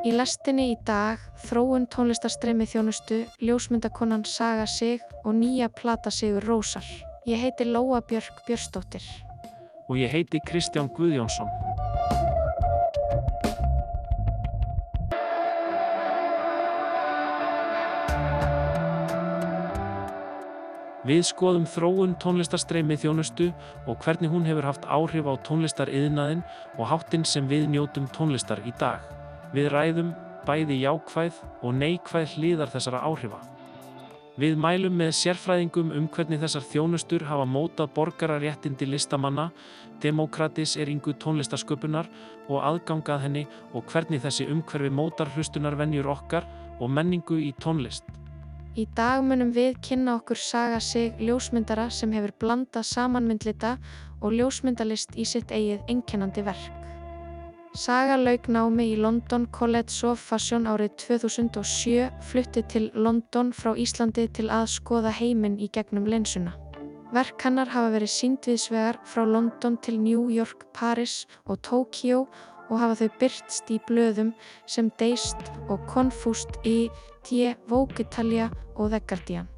Í lestinni í dag þróun tónlistarstreymi þjónustu, ljósmyndakonan Saga Sig og nýja plata Sigur Rósar. Ég heiti Lóa Björk Björnsdóttir. Og ég heiti Kristján Guðjónsson. Við skoðum þróun tónlistarstreymi þjónustu og hvernig hún hefur haft áhrif á tónlistariðnaðin og háttinn sem við njótum tónlistar í dag. Við ræðum bæði jákvæð og neikvæð hliðar þessara áhrifa. Við mælum með sérfræðingum um hvernig þessar þjónustur hafa mótað borgararéttindi listamanna, demokratiseringu tónlistarsköpunar og aðgangað henni og hvernig þessi umhverfi mótar hlustunarvenjur okkar og menningu í tónlist. Í dag munum við kynna okkur Saga Sig ljósmyndara sem hefur blandað samanmyndlita og ljósmyndalist í sitt eigið einkennandi verk. Saga lauk námi í London College of Fashion árið 2007, flutti til London frá Íslandi til að skoða heiminn í gegnum lensuna. Verk hennar hafa verið síndviðsvegar frá London til New York, Paris og Tokyo og hafa þau byrtst í blöðum sem Dazed og Confused í T. Vogue Italia og The Guardian.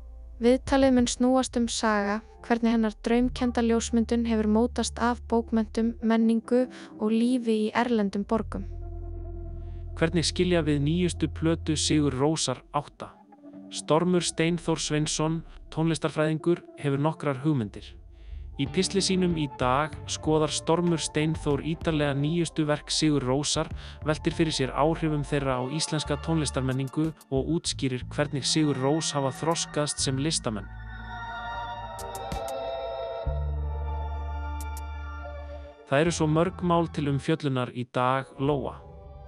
Viðtalið mun snúast um saga, hvernig hennar draumkenda ljósmyndun hefur mótast af bókmentum, menningu og lífi í erlendum borgum. Hvernig skilja við nýjustu plötu Sigur Rósar 8? Stormur Steinþór Sveinsson, tónlistarfræðingur, hefur nokkrar hugmyndir. Í pisli sínum í dag skoðar Stormur Steinþór ítarlega nýjustu verk Sigur Rósar, veltir fyrir sér áhrifum þeirra á íslenska tónlistarmenningu og útskýrir hvernig Sigur Rós hafa þroskast sem listamenn. Það eru svo mörg mál til um fjöllunar í dag, Lóa.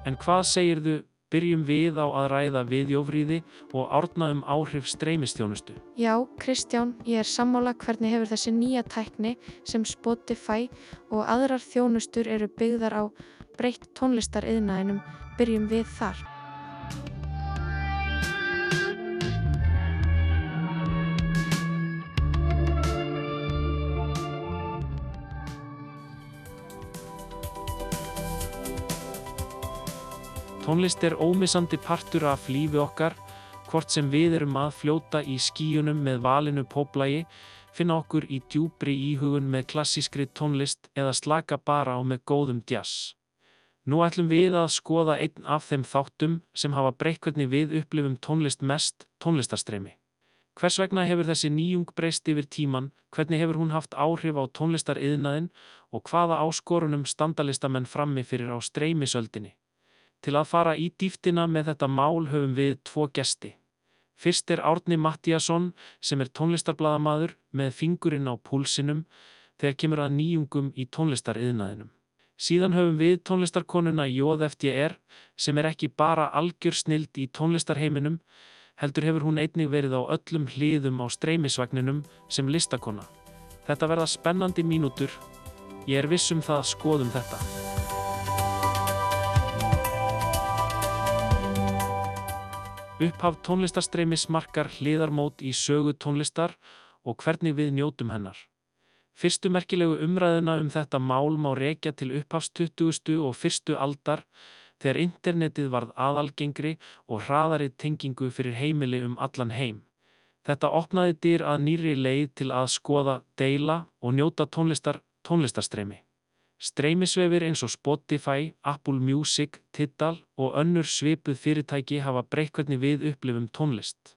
En hvað segirðu byrjum við á að ræða viðjófríði og árna um áhrif streymistjónustu. Já, Kristján, ég er sammála hvernig hefur þessi nýja tækni sem Spotify og aðrar þjónustur eru byggðar á breytt tónlistariðnaðinum, byrjum við þar. Tónlist er ómissandi partur af lífi okkar, hvort sem við erum að fljóta í skíunum með valinu póplægi, finna okkur í djúbri íhugun með klassískri tónlist eða slaka bara á með góðum djass. Nú ætlum við að skoða einn af þeim þáttum sem hafa hvernig við upplifum tónlist mest, tónlistarstreymi. Hvers vegna hefur þessi nýjung breyst yfir tíman, hvernig hefur hún haft áhrif á tónlistariðnaðin og hvaða áskorunum standalistamenn frammi fyrir á streymisöldinni? Til að fara í dýftina með þetta mál höfum við tvo gesti. Fyrst er Árni Mattíasson sem er tónlistarbladamadur með fingurinn á púlsinum þegar kemur að nýjungum í tónlistariðnaðinum. Síðan höfum við tónlistarkonuna Jóð FDR sem er ekki bara algjör snild í tónlistarheiminum, heldur hefur hún einnig verið á öllum hliðum á streymisvagninum sem listakona. Þetta verða spennandi mínútur. Ég er vissum það að skoðum þetta. Upphaf tónlistarstreymis markar hliðarmót í sögu tónlistar og hvernig við njótum hennar. Fyrstu merkilegu umræðuna um þetta mál má rekja til upphafs 20. og fyrstu aldar þegar internetið varð aðalgengri og hraðari tengingu fyrir heimili um allan heim. Þetta opnaði dyr að nýri leið til að skoða, deila og njóta tónlistar tónlistarstreymi. Streymisvefir eins og Spotify, Apple Music, Tidal og önnur svipuð fyrirtæki hafa breytt hvernig við upplifum tónlist.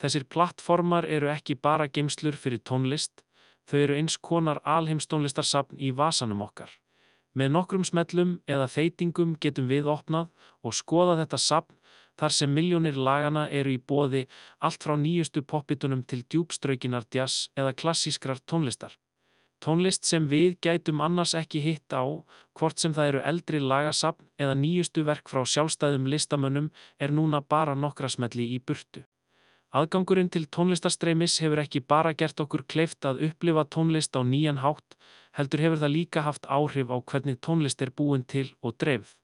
Þessir plattformar eru ekki bara geimslur fyrir tónlist, þau eru eins konar alheimstónlistarsapn í vasanum okkar. Með nokkrum smellum eða þeitingum getum við opnað og skoða þetta sapn þar sem miljónir lagana eru í bóði allt frá nýjustu poppitunum til djúbstraukinar jazz eða klassískrar tónlistar. Tónlist sem við gætum annars ekki hitt á, hvort sem það eru eldri lagasapn eða nýjustu verk frá sjálfstæðum listamönnum er núna bara nokkra smelli í burtu. Aðgangurinn til tónlistarstreymis hefur ekki bara gert okkur kleift að upplifa tónlist á nýjan hátt, heldur hefur það líka haft áhrif á hvernig tónlist er búin til og dreifð.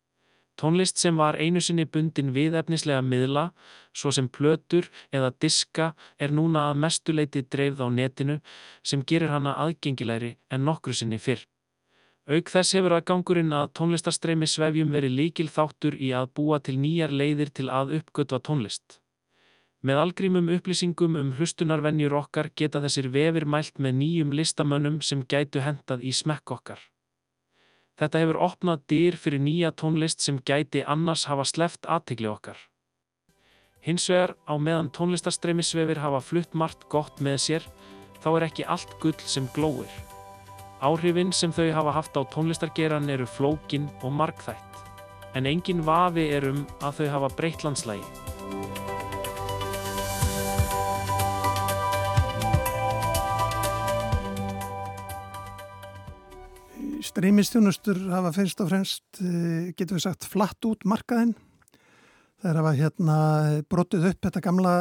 Tónlist sem var einu sinni bundin við efnislega miðla, svo sem plötur eða diska, er núna að mestuleiti dreifð á netinu sem gerir hana aðgengilegri en nokkru sinni fyrr. Auk þess hefur að gangurinn að tónlistarstreymi svefjum verið líkil þáttur í að búa til nýjar leiðir til að uppgötva tónlist. Með algrímum upplýsingum um hlustunarvenjur okkar geta þessir vefir mælt með nýjum listamönnum sem gætu hendað í smekk okkar. Þetta hefur opnað dyr fyrir nýja tónlist sem gæti annars hafa sleft aðtikli okkar. Hins vegar á meðan tónlistarstreymisvefir hafa flutt margt gott með sér, þá er ekki allt gull sem glóir. Áhrifin sem þau hafa haft á tónlistargeran eru flókin og markþætt, en engin vafi er um að þau hafa breytt landslægi. Streymistjónustur hafa fyrst og fremst, eh, getur við sagt, flatt út markaðinn. Er að hérna brotið upp þetta gamla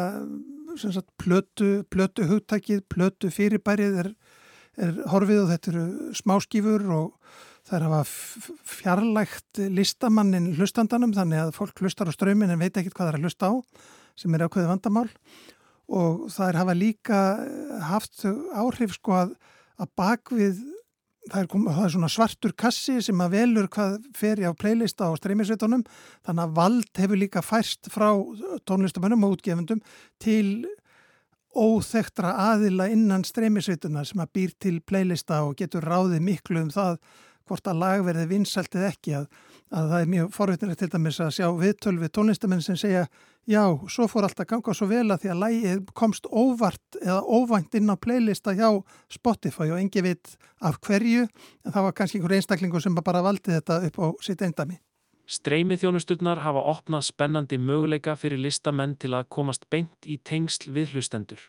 sagt, plötu, plötu hugtækið, plötu fyrirbærið er, er horfið og þetta eru smáskífur og að hafa fjarlægt listamannin hlustandanum þannig að fólk hlustar á strömin en veit ekki hvað það er að hlusta á sem er ákveði vandamál og það er hafa líka haft áhrif sko að, að bakvið það er, það er svona svartur kassi sem að velur hvað fer á playlista á streymisveitunum. Þannig að vald hefur líka færst frá tónlistamönnum og útgefendum til óþektra aðila innan streymisveituna sem að býr til playlista og getur ráðið miklu um það hvort að lag verði vinsalt eða ekki. Að, að það er mjög forveitinlega til dæmis að sjá viðtöl við tónlistamenn sem segja já, svo fór allt að ganga svo vel að því að lægið komst óvart eða óvænt inn á playlista hjá Spotify og engi veit af hverju en það var kannski einhver einstaklingu sem bara valdi þetta upp á sitt eindami. Streymið þjónusturnar hafa opnað spennandi möguleika fyrir listamenn til að komast beint í tengsl við hlustendur.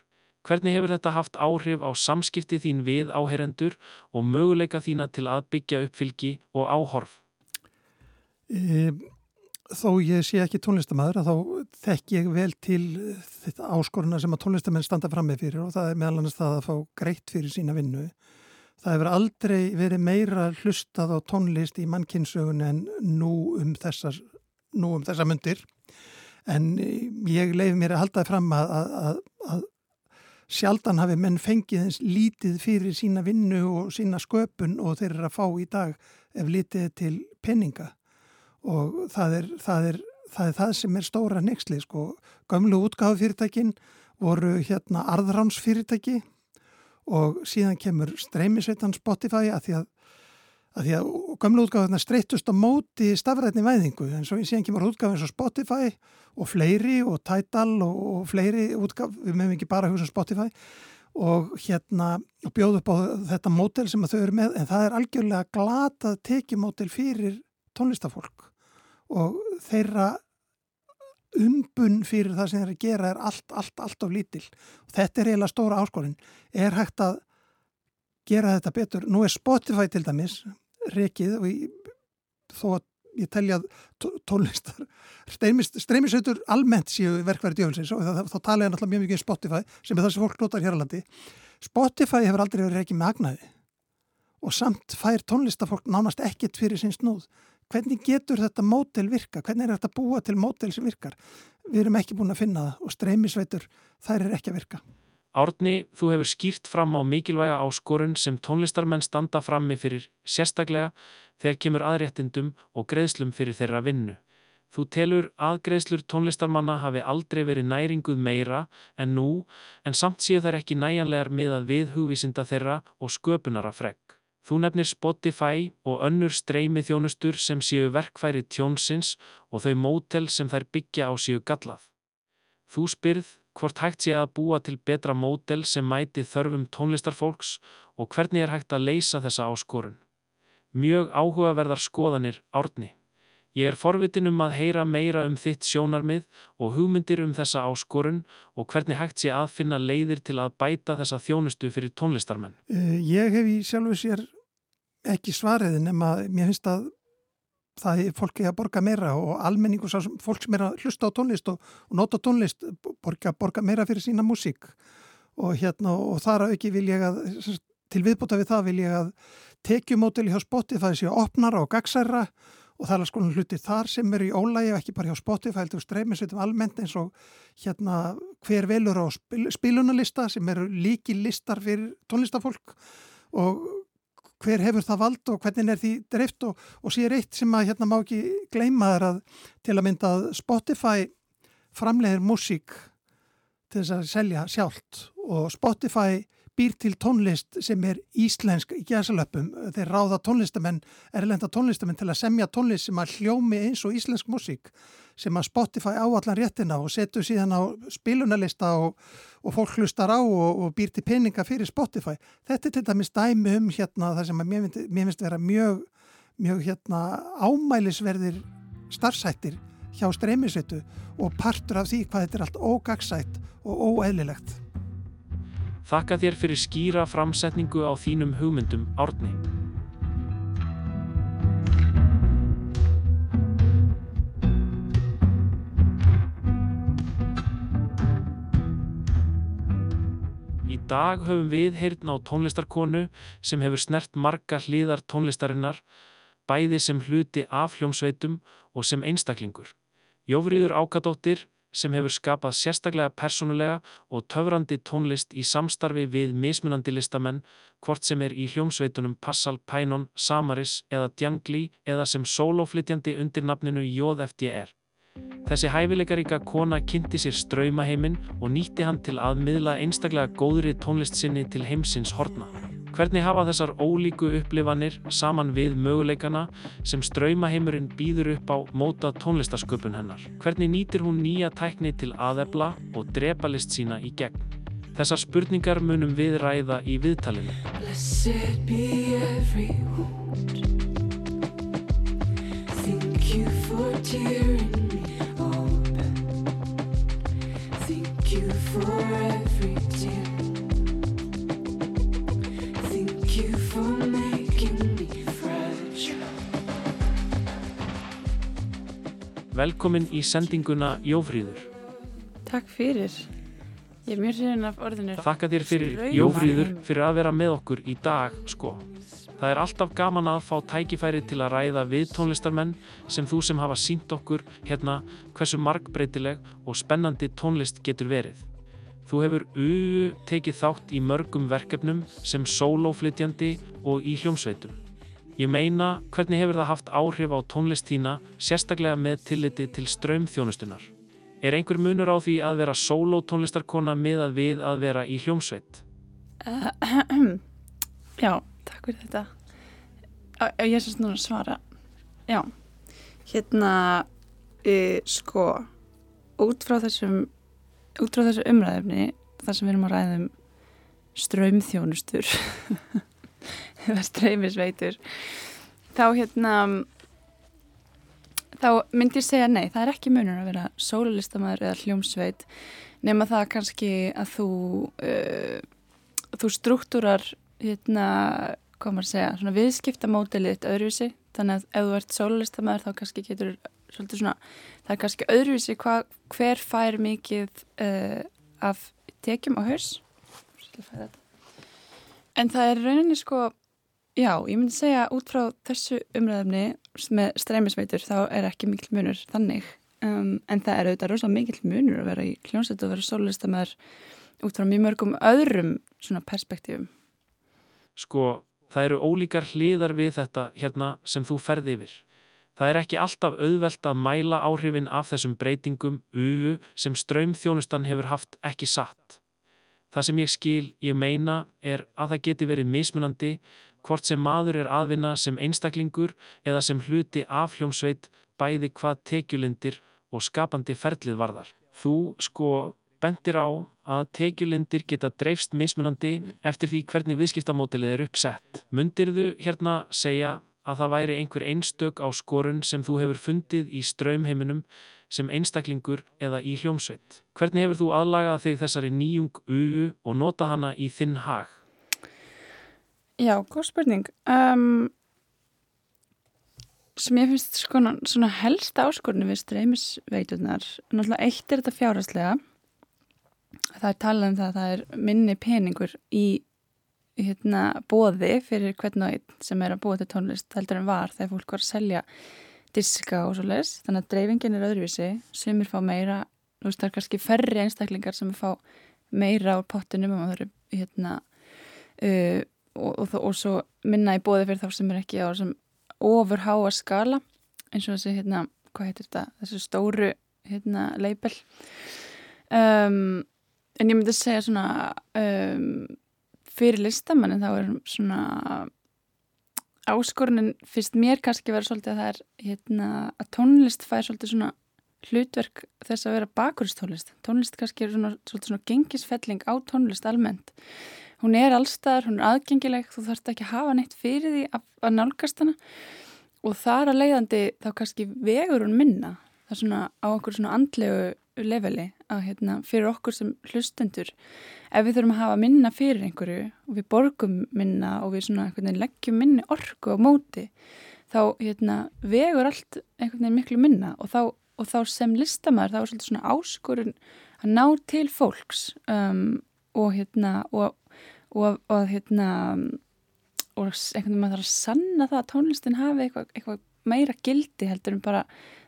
Hvernig hefur þetta haft áhrif á samskipti þín við áherendur og möguleika þína til að byggja uppfylgi og áhorf? E þó ég sé ekki tónlistamæður þá þekk ég vel til þetta áskoruna sem að tónlistamenn standa fram með fyrir og það er meðal annars það að fá greitt fyrir sína vinnu. Það hefur aldrei verið meira hlustað á tónlist í mannkynsögun en nú um þessar, nú um þessar myndir en ég leiði mér að halda það fram að, að, að sjaldan hafi menn fengið eins lítið fyrir sína vinnu og sína sköpun og þeir eru að fá í dag ef litið til penninga og það er það, er, það, er það sem er stóra nexli sko. Gömlu útgáðufyrirtækin voru hérna arðránsfyrirtæki og síðan kemur streymisveitan Spotify að því að, að, því að gömlu útgáðuna streytust á móti stafrætni væðingu. En svo síðan kemur útgáðin svo Spotify og fleiri og Tidal og, og fleiri útgáð, við meðum ekki bara hugsa um Spotify og hérna og bjóð upp á þetta mótel sem þau eru með. En það er algjörlega glatað tekimótel fyrir tónlistafólk og þeirra umbun fyrir það sem þeir gera er allt, allt, allt of lítil. Og þetta er eiginlega stóra áskorinn. Er hægt að gera þetta betur? Nú er Spotify til dæmis rekið og ég, þó að ég telja tónlistar streymisautur almennt séu verkværi djöfelsins og þá tala ég náttúrulega mjög mikið um Spotify sem er það sem fólk notar hér á landi. Spotify hefur aldrei verið rekið með agnaði og samt fær tónlistafólk nánast ekkit fyrir sín snúð hvernig getur þetta mótel virka, hvernig er þetta búa til mótel sem virkar. Við erum ekki búin að finna það og streymisveitur þær er ekki að virka. Árni, þú hefur skýrt fram á mikilvæga áskorun sem tónlistarmenn standa frammi fyrir sérstaklega þegar kemur aðréttindum og greiðslum fyrir þeirra vinnu. Þú telur að greiðslur tónlistarmanna hafi aldrei verið næringuð meira en nú en samt séu þær ekki næjanlegar miðað við hugvísinda þeirra og sköpunara fregg. Þú nefnir Spotify og önnur streymi þjónustur sem séu verkfæri tjónsins og þau mótel sem þær byggja á séu gallað. Þú spyrð hvort hægt sé að búa til betra mótel sem mæti þörfum tónlistarfólks og hvernig er hægt að leysa þessa áskorun. Mjög áhugaverðar skoðanir árni. Ég er forvitin um að heyra meira um þitt sjónarmið og hugmyndir um þessa áskorun og hvernig hægt sé að finna leiðir til að bæta þessa þjónustu fyrir tónlistarmenn. Eh, ég hef í sjálfu sér ekki svariðin nema mér finnst að það er fólki að borga meira og almenningu, fólk sem er að hlusta á tónlist og, og nota tónlist, borga, borga meira fyrir sína músík og hérna og þar að ekki vil ég að til viðbúta við það vil ég að tekjumótili hjá Spotify sé að opnara og gagsæra og það er skoðan hluti þar sem eru í ólægi og ekki bara hjá Spotify heldur streymisveitum almennt eins og hérna hver velur á spil, spilunarlista sem eru líki listar fyrir tónlistafólk og hver hefur það vald og hvernig er því dreift og, og sér eitt sem að hérna má ekki gleyma þar að til að mynda að Spotify framleiðir músík til þess að selja sjálft og Spotify býr til tónlist sem er íslensk í gæsalöpum. Þeir ráða tónlistamenn, erlenda tónlistamenn til að semja tónlist sem að hljómi eins og íslensk músík sem að Spotify á allan réttina og setur síðan á spilunarlista og, og fólk hlustar á og, og býr til peninga fyrir Spotify. Þetta er til dæmis dæmi um hérna það sem að mér finnst vera mjög, mjög hérna ámælisverðir starfsættir hjá streymisveitu og partur af því hvað þetta er allt ógagsætt og óeðlilegt. Þakka þér fyrir skýra framsetningu á þínum hugmyndum, Árni. Í dag höfum við heyrðn á tónlistarkonu sem hefur snert marga hliðar tónlistarinnar, bæði sem hluti af hljómsveitum og sem einstaklingur. Jófríður Ákadóttir, sem hefur skapað sérstaklega persónulega og töfrandi tónlist í samstarfi við mismunandi listamenn, hvort sem er í hljómsveitunum Passal, Pænon, Samaris eða Djangli eða sem sólóflytjandi undir nafninu JFDR. Þessi hæfileikaríka kona kynnti sér ströymaheiminn og nýtti hann til að miðla einstaklega góðri tónlist sinni til heimsins horna. Hvernig hafa þessar ólíku upplifanir saman við möguleikana sem ströymaheimurinn býður upp á móta tónlistasköpun hennar? Hvernig nýtir hún nýja tækni til aðebla og drepa list sína í gegn? Þessar spurningar munum við ræða í viðtalinu. Thank you for tearing me open Thank you for every Velkomin í sendinguna Jófríður. Takk fyrir. Ég er mjög hrifin af orðinu. Þakka þér fyrir Jófríður fyrir að vera með okkur í dag, sko. Það er alltaf gaman að fá tækifæri til að ræða við tónlistarmenn sem þú sem hafa sínt okkur hérna hversu markbreytileg og spennandi tónlist getur verið. Þú hefur UU tekið þátt í mörgum verkefnum sem sólóflytjandi og í hljómsveitum. Ég meina, hvernig hefur það haft áhrif á tónlist þína, sérstaklega með tilliti til ströymþjónustunar? Er einhver munur á því að vera sólótónlistarkona með að við að vera í hljómsveit? Uh, já, takk fyrir þetta. Ég er núna að svara. Já, hérna, uh, sko, út frá þessum, út frá þessu umræðefni, þar sem við erum að ræða um ströymþjónustur, streymisveitur þá hérna þá myndi ég segja nei, það er ekki munur að vera sólulistamæður eða hljómsveit nema það kannski að þú uh, þú struktúrar hérna, hvað maður segja svona viðskiptamódelið eitt öðruvísi. Þannig að ef þú ert sólulistamæður þá kannski getur svolítið svona, það er kannski öðruvísi hva, hver fær mikið uh, af tekjum á hörs en það er rauninni sko Já, ég myndi segja út frá þessu umræðumni með streymisveitur þá er ekki mikil munur þannig um, en það er auðvitað rosalega mikil munur að vera í kljónsett og vera sólistamæður út frá mjög mörgum öðrum svona perspektífum. Sko, það eru ólíkar hliðar við þetta hérna sem þú ferði yfir. Það er ekki alltaf auðvelt að mæla áhrifin af þessum breytingum uvu sem ströymþjónustan hefur haft ekki satt. Það sem ég skil, ég meina, er að það geti verið mismunandi hvort sem maður er aðvinna sem einstaklingur eða sem hluti af hljómsveit bæði hvað tekjulindir og skapandi ferlið varðar. Þú, sko, bendir á að tekjulindir geta dreifst mismunandi eftir því hvernig viðskiptamótilið er uppsett. Mundir þú hérna segja að það væri einhver einstök á skorun sem þú hefur fundið í ströymheiminum sem einstaklingur eða í hljómsveit? Hvernig hefur þú aðlagað þig þessari nýjung ugu og nota hana í þinn hag? Já, góð spurning. Um, sem ég finnst skona, svona helst áskorinu við streymisveitunar, náttúrulega eitt er þetta fjárhastlega. Það er talað um það að það er minni peningur í hérna, bóði fyrir hvern og einn sem er að búa til tónlist heldur en var þegar fólk var að selja diska og svo les þannig að dreifingin er öðruvísi sem er fá meira, þú veist það er kannski færri einstaklingar sem fá meira á pottinum og það eru hérna uh, og, og, og svo minna í bóði fyrir þá sem er ekki á þessum ofur háa skala eins og þessi hérna, hvað heitir þetta þessi stóru hérna leipel um, en ég myndi segja svona um, fyrir listamannin þá er svona áskorunin fyrst mér kannski verið svolítið að það er hérna, að tónlist fær svolítið svona hlutverk þess að vera bakuristónlist tónlist kannski er svona, svolítið svona gengisfelling á tónlist almennt hún er allstaðar, hún er aðgengileg þú þarfst ekki að hafa neitt fyrir því að, að nálgast hana. Og þar að leiðandi þá kannski vegur hún minna það er svona á okkur svona andlegu leveli að hérna, fyrir okkur sem hlustendur. Ef við þurfum að hafa minna fyrir einhverju og við borgum minna og við svona einhvern veginn leggjum minni orku á móti þá hérna, vegur allt einhvern veginn miklu minna. Og þá, og þá sem listamæður þá er svolítið svona áskorun að ná til fólks um, og hérna og, og, og hérna og einhvern veginn maður þarf að sanna það að tónlistin hafi eitthvað, eitthvað meira gildi heldur en bara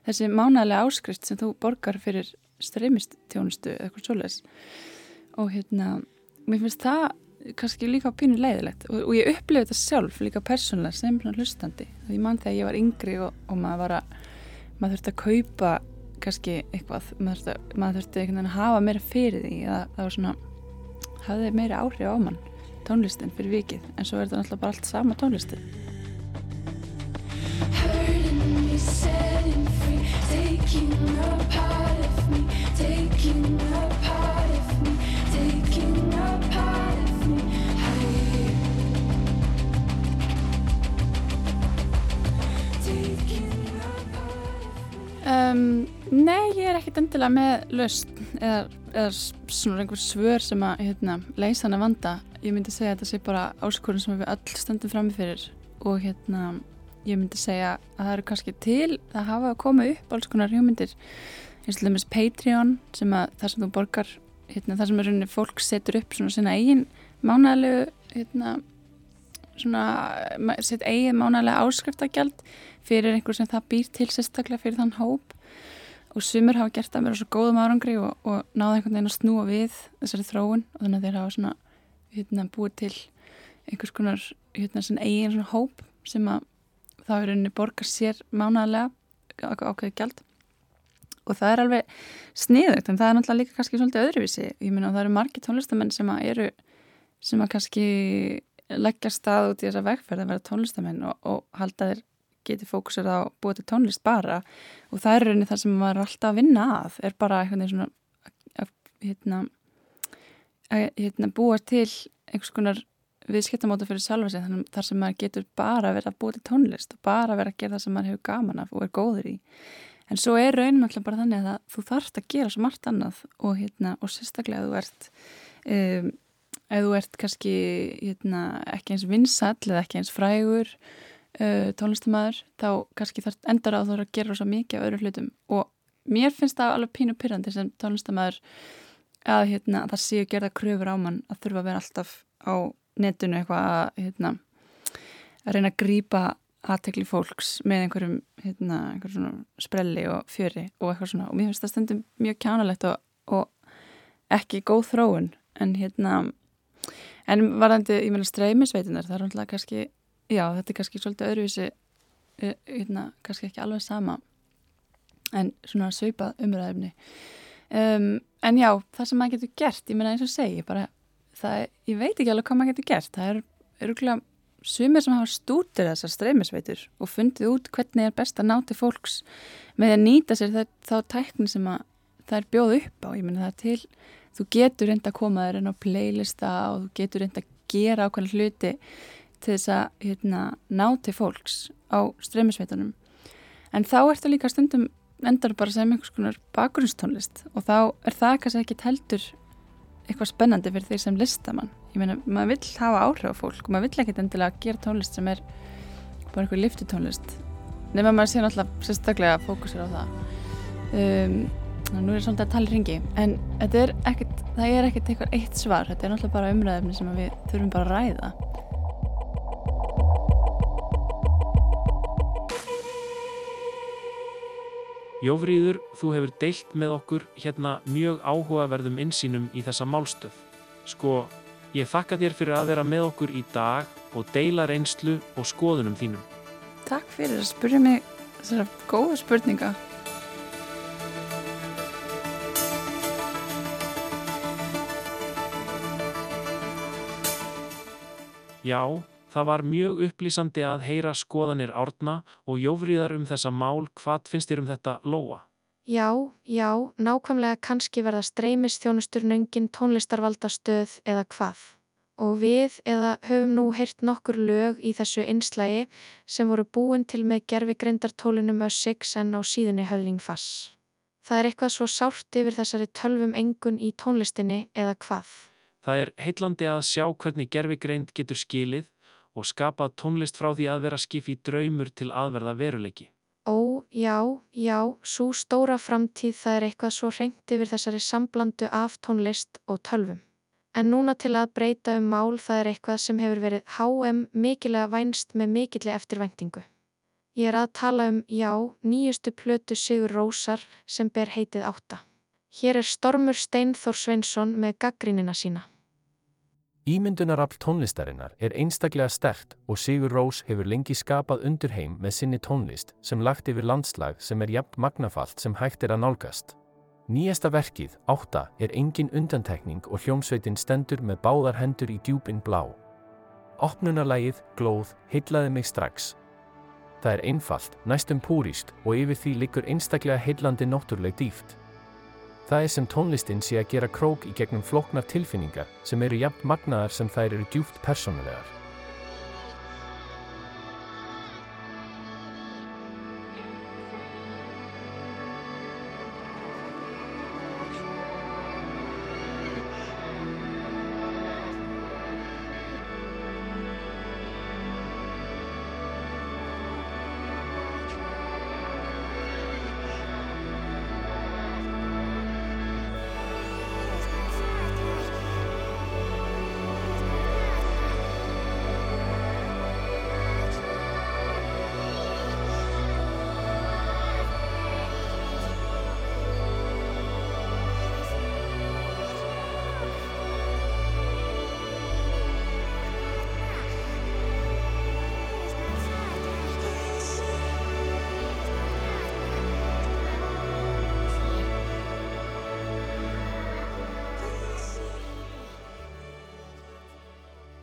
þessi mánægilega áskrift sem þú borgar fyrir streymist tjónustu eða eitthvað svoleiðis. Og hérna, mér finnst það kannski líka pínu leiðilegt. Og, og ég upplifði þetta sjálf líka persónulega sem hlustandi, því mann þegar ég var yngri og, og maður var að maður þurfti að kaupa kannski eitthvað. Maður þurfti, maður þurfti að hafa meira fyrir því að það var svona hafði meira áhrif á mann tónlistin fyrir vikið en svo er þetta náttúrulega bara allt sama tónlistin. Um, nei, ég er ekkert endilega með löst eða, eða svona einhver svör sem að hérna, leysa hana vanda. Ég myndi segja að þetta sé bara áskorun sem við öll stöndum framifyrir og hérna ég myndi segja að það eru kannski til að hafa að koma upp alls konar hugmyndir. Eins og þess Patreon sem að það sem þú borgar hérna, það sem er rauninni fólk setur upp svona sína eigin mánægilegu hérna, svona sitt eigin mánægilega áskriftagjald fyrir einhver sem það býr til sérstaklega fyrir þann hóp. Og sumur hafa gert að vera svo góðum árangri og, og náða einhvern veginn að snúa við þessari þróun. Og þannig að þeir hafa svona hérna, búið til einhvers konar hérna, eigin hóp sem að þá er henni borgar sér mánaðlega ákveðið gjald. Og það er alveg sniðugt en það er náttúrulega líka kannski svolítið öðruvísi. Ég minna að það eru margi tónlistamenn sem að eru sem að kannski leggja stað út í þessa vegferð að vera tónlistamenn og, og halda þeir geti fókusur á búið til tónlist bara. Og það er rauninni það sem maður er alltaf að vinna að er bara eitthvað svona að, hérna, að hérna, búa til einhvers konar viðskiptamóta fyrir sjálfa sig þannig þar sem maður getur bara verið að búið til tónlist og bara verið að gera það sem maður hefur gaman af og er góður í. En svo er rauninni alltaf bara þannig að þú þarfst að gera svo margt annað og, hérna, og sérstaklega að þú ert um, ef þú ert kannski hérna, ekki eins vinsall eða ekki eins frægur uh, tónlistamæður þá kannski þarf endar að þú þarf að gera svo mikið af öðru hlutum. Og mér finnst það alveg pínu pyrrandi sem tónlistamæður að hérna, það séu gerða kröfur á mann að þurfa að vera alltaf á netinu eitthvað að, hérna, að reyna að grýpa aðtekli fólks með einhverjum, hérna, sprelli og fjöri og eitthvað svona. Og mér finnst það stundum mjög kjánalegt og, og ekki góð þróun. En hérna en varðandi, ég meina streymisveitunar það er náttúrulega kannski já, þetta er kannski svolítið öðruvísi eh, hérna, kannski ekki alveg sama en svona söipað umræðumni um, en já, það sem maður getur gert ég meina eins og segi, bara það, ég veit ekki alveg hvað maður getur gert. Það er öruglega sumir sem hafa stútir þessar streymisveitur og fundið út hvernig er best að ná til fólks með að nýta sér það, þá tækni sem að það er bjóð upp á, ég meina það er til þú getur reynda að koma þér inn á playlista og þú getur reynda að gera ákveðin hluti til þess að hérna, ná til fólks á streymisveitunum. En þá ertu líka stundum endar bara sem einhvers konar bakgrunnstónlist og þá er það kannski ekki heldur eitthvað spennandi fyrir því sem listamann. Ég meina, maður vill hafa áhrif á fólk og maður vill ekkit endilega gera tónlist sem er bara eitthvað liftutónlist nema maður sé náttúrulega sérstaklega fókusir á það. Um, nú er svolítið að tala ringi en er ekkit, það er ekkert eitthvað eitt svar. Þetta er náttúrulega bara umræðefni sem við þurfum bara að ræða Jófríður, þú hefur deilt með okkur hérna mjög áhugaverðum insýnum í þessa málstöð. Sko, ég þakka þér fyrir að vera með okkur í dag og deila reynslu og skoðunum þínum. Takk fyrir að spyrja mig þessara góða spurninga. Já, það var mjög upplýsandi að heyra skoðanir árna og jófríðar um þessa mál. Hvað finnst þér um þetta, Lóa? Já, já, nákvæmlega kannski verða streymisþjónustur nöngin tónlistarvaldastöð eða hvað. Og við eða höfum nú heyrt nokkur lög í þessu einslægi sem voru búin til með gerfi greindartólunum Ö6 en á síðunni höfling fass. Það er eitthvað svo sárt yfir þessari tölvum engun í tónlistinni eða hvað. Það er heitlandi að sjá hvernig gerfigreind getur skilið og skapað tónlist frá því að vera skipi draumur til aðverða veruleiki. Ó, já, já, svo stóra framtíð það er eitthvað svo reynd yfir þessari samblandu af tónlist og tölvum. En núna til að breyta um mál það er eitthvað sem hefur verið HM mikilega vænst með mikilli eftirvæntingu. Ég er að tala um, já, nýjustu plötu Sigur Rósar sem ber heitið átta. Hér er Stormur Steinþór Sveinsson með gaggrínina sína. Ímyndunarafl tónlistarinnar er einstaklega stert og Sigur Rós hefur lengi skapað undurheim með sinni tónlist sem lagt yfir landslag sem er jafn magnafalt sem hægt er að nálgast. Nýjasta verkið, átta, er engin undantekning og hljómsveitin stendur með báðar hendur í djúpin blá. Opnunarlægið, glóð, heitlaði mig strax. Það er einfalt, næstum púríst og yfir því liggur einstaklega heillandi náttúrleg dýft. Það er sem tónlistin sé að gera krók í gegnum floknar tilfinningar sem eru jafn magnaðar sem þær eru djúpt persónulegar.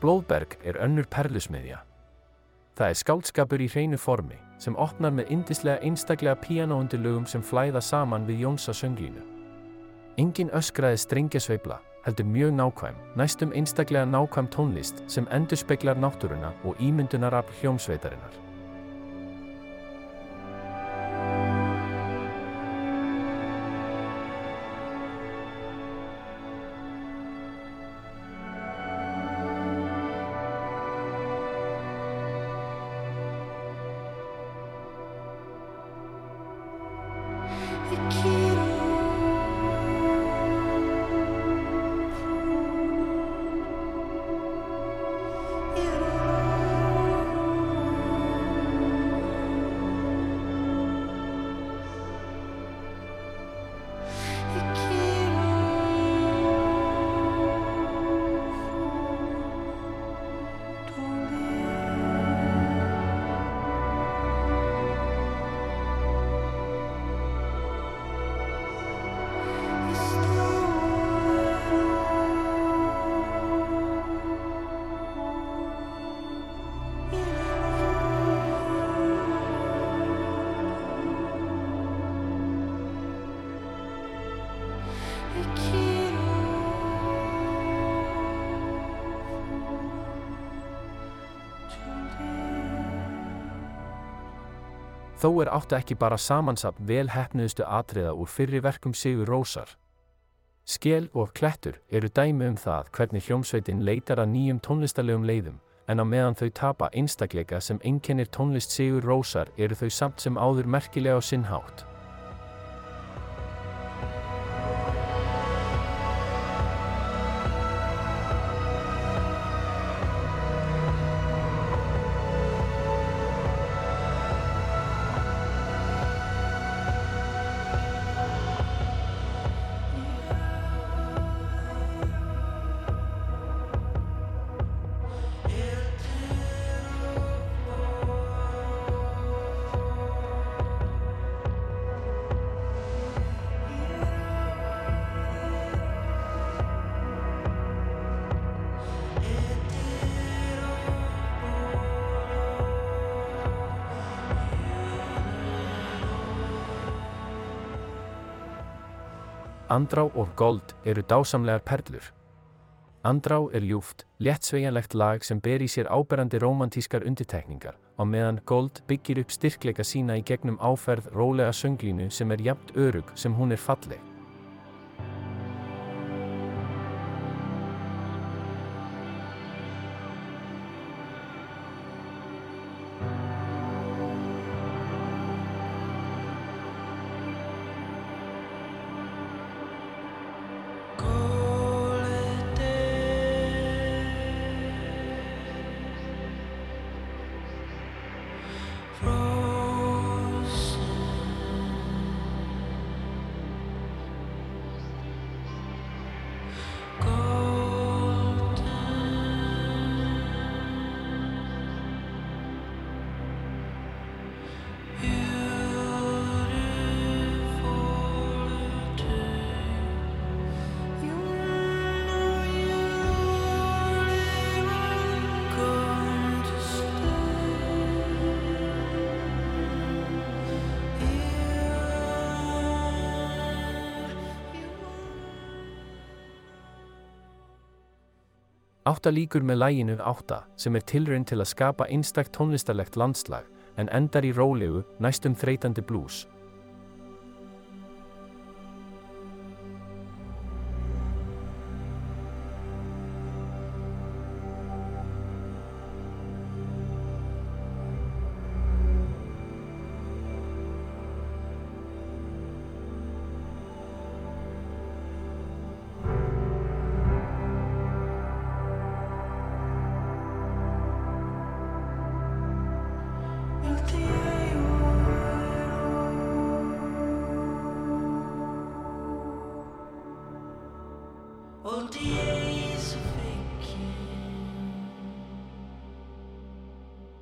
Blóðberg er önnur perlusmiðja. Það er skáldskapur í hreinu formi sem opnar með indislega einstaklega píanóundilögum sem flæða saman við Jónsa sönglínu. Engin öskraði strengjasveifla, heldur mjög nákvæm, næstum einstaklega nákvæm tónlist sem endur speklar náttúruna og ímyndunarafl hljómsveitarinnar. Þó er áttu ekki bara samansapn vel hefnuðustu atriða úr fyrri verkum Sigur Rósar. Skel og klettur eru dæmi um það hvernig hljómsveitin leitar að nýjum tónlistarlegum leiðum, en á meðan þau tapa einstakleika sem einkennir tónlist Sigur Rósar eru þau samt sem áður merkilega á sinnhátt. Andrá og Gold eru dásamlegar perlur. Andrá er ljúft, léttsveigjanlegt lag sem ber í sér áberandi romantískar undirtekningar og meðan Gold byggir upp styrkleika sína í gegnum áferð rólega sönglínu sem er jafnt örug sem hún er falleg. Átta líkur með læginu Átta sem er tilraun til að skapa einstakt tónlistarlegt landslag en endar í rólegu, næstum þreytandi blús.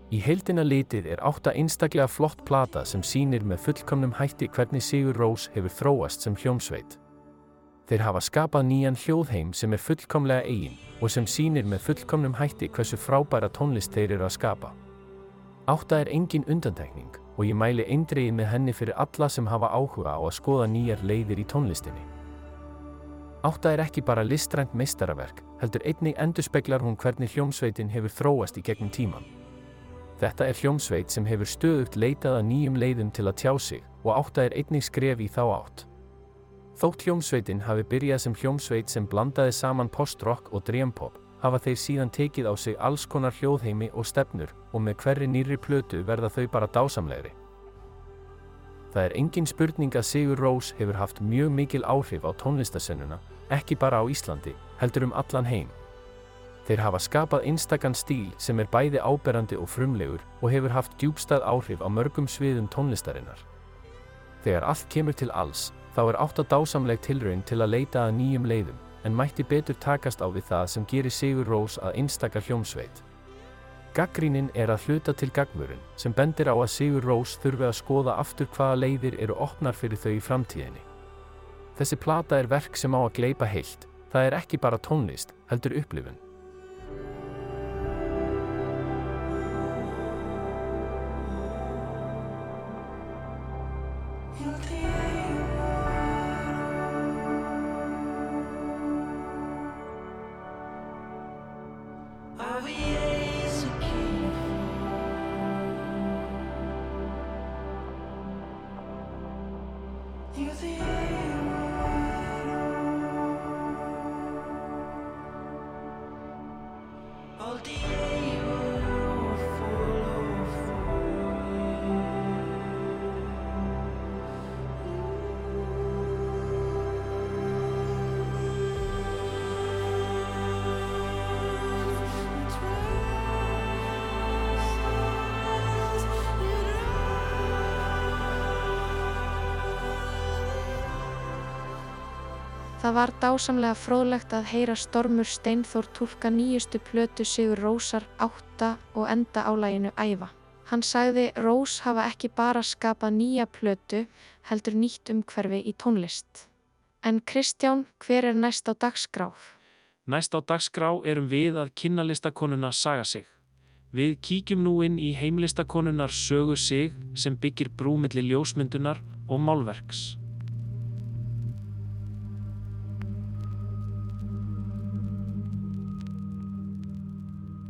Í heildina litið er átta einstaklega flott plata sem sýnir með fullkomnum hætti hvernig Sigur Rós hefur þróast sem hljómsveit. Þeir hafa skapað nýjan hljóðheim sem er fullkomlega eigin og sem sýnir með fullkomnum hætti hversu frábæra tónlist þeir eru að skapa. Átta er engin undantekning og ég mæli eindriði með henni fyrir alla sem hafa áhuga á að skoða nýjar leiðir í tónlistinni. Átta er ekki bara listrænt meistaraverk, heldur einnig endurspeglar hún hvernig hljómsveitin hefur þróast í gegnum tíman. Þetta er hljómsveit sem hefur stöðugt leitað að nýjum leiðum til að tjá sig og átta er einnig skref í þá átt. Þótt hljómsveitin hafi byrjað sem hljómsveit sem blandaði saman post-rock og dreampop, hafa þeir síðan tekið á sig alls konar hljóðheimi og stefnur og með hverri nýri plötu verða þau bara dásamlegri. Það er engin spurning að Sigur Rós hefur haft mjög mikil áhrif á tónlistasennuna, ekki bara á Íslandi, heldur um allan heim. Þeir hafa skapað einstakann stíl sem er bæði áberandi og frumlegur og hefur haft djúbstað áhrif á mörgum sviðum tónlistarinnar. Þegar allt kemur til alls, þá er átt að dásamleg tilraun til að leita að nýjum leiðum, en mætti betur takast á við það sem gerir Sigur Rós að einstakar hljómsveit. Gaggrínin er að hluta til gagvörun sem bendir á að Sigur Rós þurfi að skoða aftur hvaða leiðir eru opnar fyrir þau í framtíðinni. Þessi plata er verk sem á að gleipa heilt, það er ekki bara tónlist, heldur upplifun. you Music Það var dásamlega fróðlegt að heyra Stormur Steinþór tólka nýjustu plötu Sigur Rósar átta og enda álæginu æfa. Hann sagði Rós hafa ekki bara skapað nýja plötu, heldur nýtt umhverfi í tónlist. En Kristján, hver er næst á dagskrá? Næst á dagskrá erum við að kynna listakonuna Saga sig. Við kíkjum nú inn í heimlistakonunnar Sögu sig sem byggir brúmilli ljósmyndunar og málverks.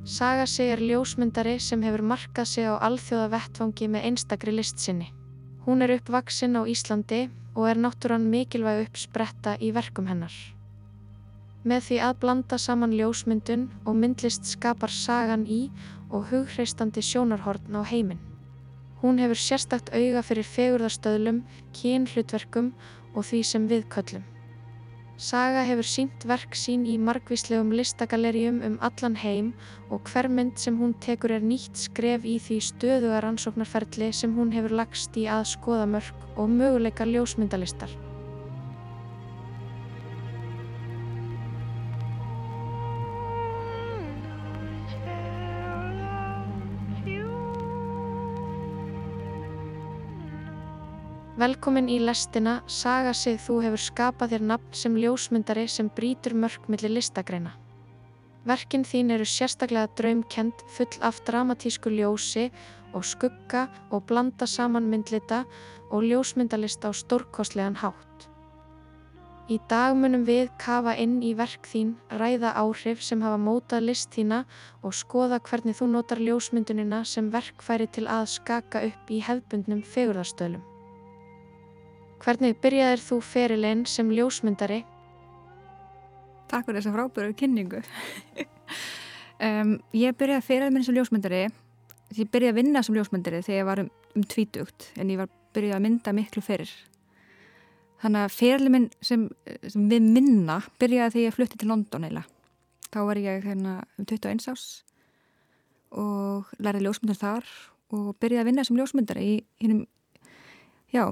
Saga sig er ljósmyndari sem hefur markað sig á alþjóða vettvangi með einstakri list sinni. Hún er uppvaksinn á Íslandi og er náttúrann mikilvæg uppspretta í verkum hennar. Með því að blanda saman ljósmyndun og myndlist skapar sagan í og hughreistandi sjónarhorn á heiminn. Hún hefur sérstakt auga fyrir fegurðarstöðlum, kynhlutverkum og því sem við köllum. Saga hefur sínt verk sín í margvíslegum listagaleríum um allan heim og hver mynd sem hún tekur er nýtt skref í því stöðuga rannsóknarferli sem hún hefur lagst í að skoða mörg og möguleika ljósmyndalistar. Velkomin í lestina Saga sig þú hefur skapað þér nafn sem ljósmyndari sem brítur mörkmilli listagreina. Verkin þín eru sérstaklega draumkend full af dramatísku ljósi og skugga og blanda saman myndlita og ljósmyndalist á stórkostlegan hátt. Í dag munum við kafa inn í verk þín, ræða áhrif sem hafa mótað list þína og skoða hvernig þú notar ljósmyndunina sem verkfæri til að skaka upp í hefbundnum fegurðarstöðlum. Hvernig byrjaðir þú ferilinn sem ljósmyndari? Takk fyrir þessa frábæru kynningu. um, ég byrjaði ferilinn minn sem ljósmyndari. Ég byrjaði að vinna sem ljósmyndari þegar ég var um, um tvítugt en ég var byrjaði að mynda miklu fyrir. Þannig að ferilinn minn sem, sem við minna byrjaði þegar ég flutti til London eila. Þá var ég hérna um 21 ás og lærði ljósmyndar þar og byrjaði að vinna sem ljósmyndari í hinnum, já,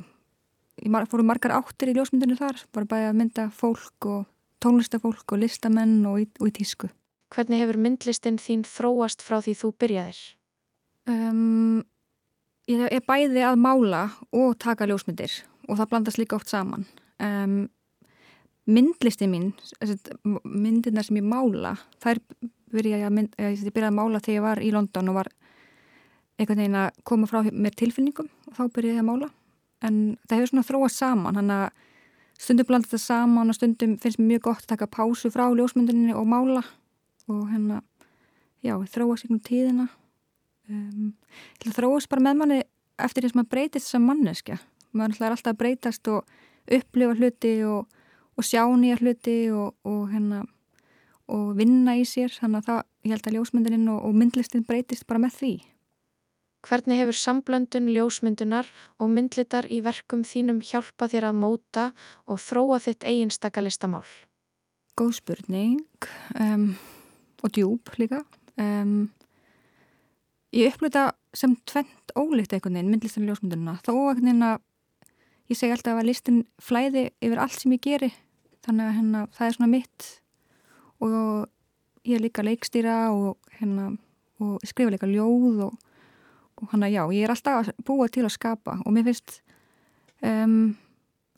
fóru margar áttir í ljósmyndinu þar, bara bæði að mynda fólk og tónlistafólk og listamenn og í, og í tísku. Hvernig hefur myndlistin þín þróast frá því þú byrjaðir? Um, ég er bæði að mála og taka ljósmyndir og það blandast líka oft saman. Um, myndlistin mín, myndirna sem ég mála, þær byrjaði að, mynd, ég byrjaði að mála þegar ég var í London og var einhvern veginn að koma frá mér tilfinningum og þá byrjaði ég að mála en það hefur svona þróað saman hann að stundum blandast það saman og stundum finnst mér mjög gott að taka pásu frá ljósmyndinni og mála og hérna, já, sér um tíðina. Um, þróast bara með manni eftir því sem maður breytist sem manneskja. Maður er alltaf að breytast og upplifa hluti og, og sjá nýja hluti og, og hérna og vinna í sér, þannig að það, ég held að ljósmyndinin og, og myndlistin breytist bara með því Hvernig hefur samblöndun ljósmyndunar og myndlitar í verkum þínum hjálpa þér að móta og þróa þitt eiginstaka listamál? Góð spurning um, og djúb líka. Um, ég upplöta sem tvent ólíkt einhvern veginn myndlistan ljósmyndununa þó einhvern veginn að ég segi alltaf að listin flæði yfir allt sem ég geri þannig að hérna, það er svona mitt og ég er líka leikstýra og, hérna, og skrifa líka ljóð og og hann að já, ég er alltaf að búa til að skapa og mér finnst um,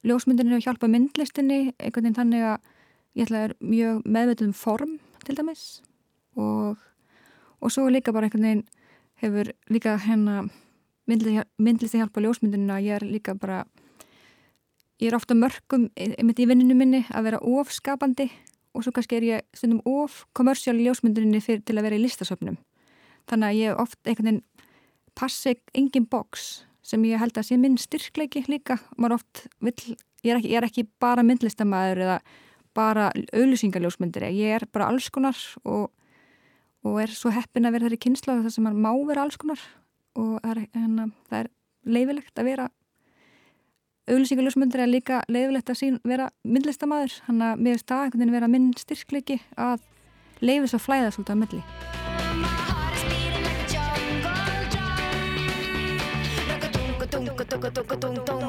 ljósmyndinni að hjálpa myndlistinni einhvern veginn þannig að ég ætla að er mjög meðveitum form til dæmis og, og svo líka bara einhvern veginn hefur líka hérna myndlistin hjálpa ljósmyndinni að ég er líka bara ég er ofta mörgum einmitt í vinninu minni að vera ofskapandi og svo kannski er ég stundum of kommersiál ljósmyndinni fyrir, til að vera í listasöfnum. Þannig að ég oft einhvern veginn passi engin boks sem ég held að sé minn styrkleiki líka. Vill, ég, er ekki, ég er ekki bara myndlistamæður eða bara auðlýsingaljósmyndir ég er bara alls konar og, og er svo heppin að vera þar í kynsla þar sem maður má vera alls konar. Og er, hana, það er leifilegt að vera auðlýsingaljósmyndir er líka leifilegt að sín vera myndlistamæður hann að mér veginn vera minn styrkleiki að leifis að flæða svolítið að milli 咕咚咕咚咚。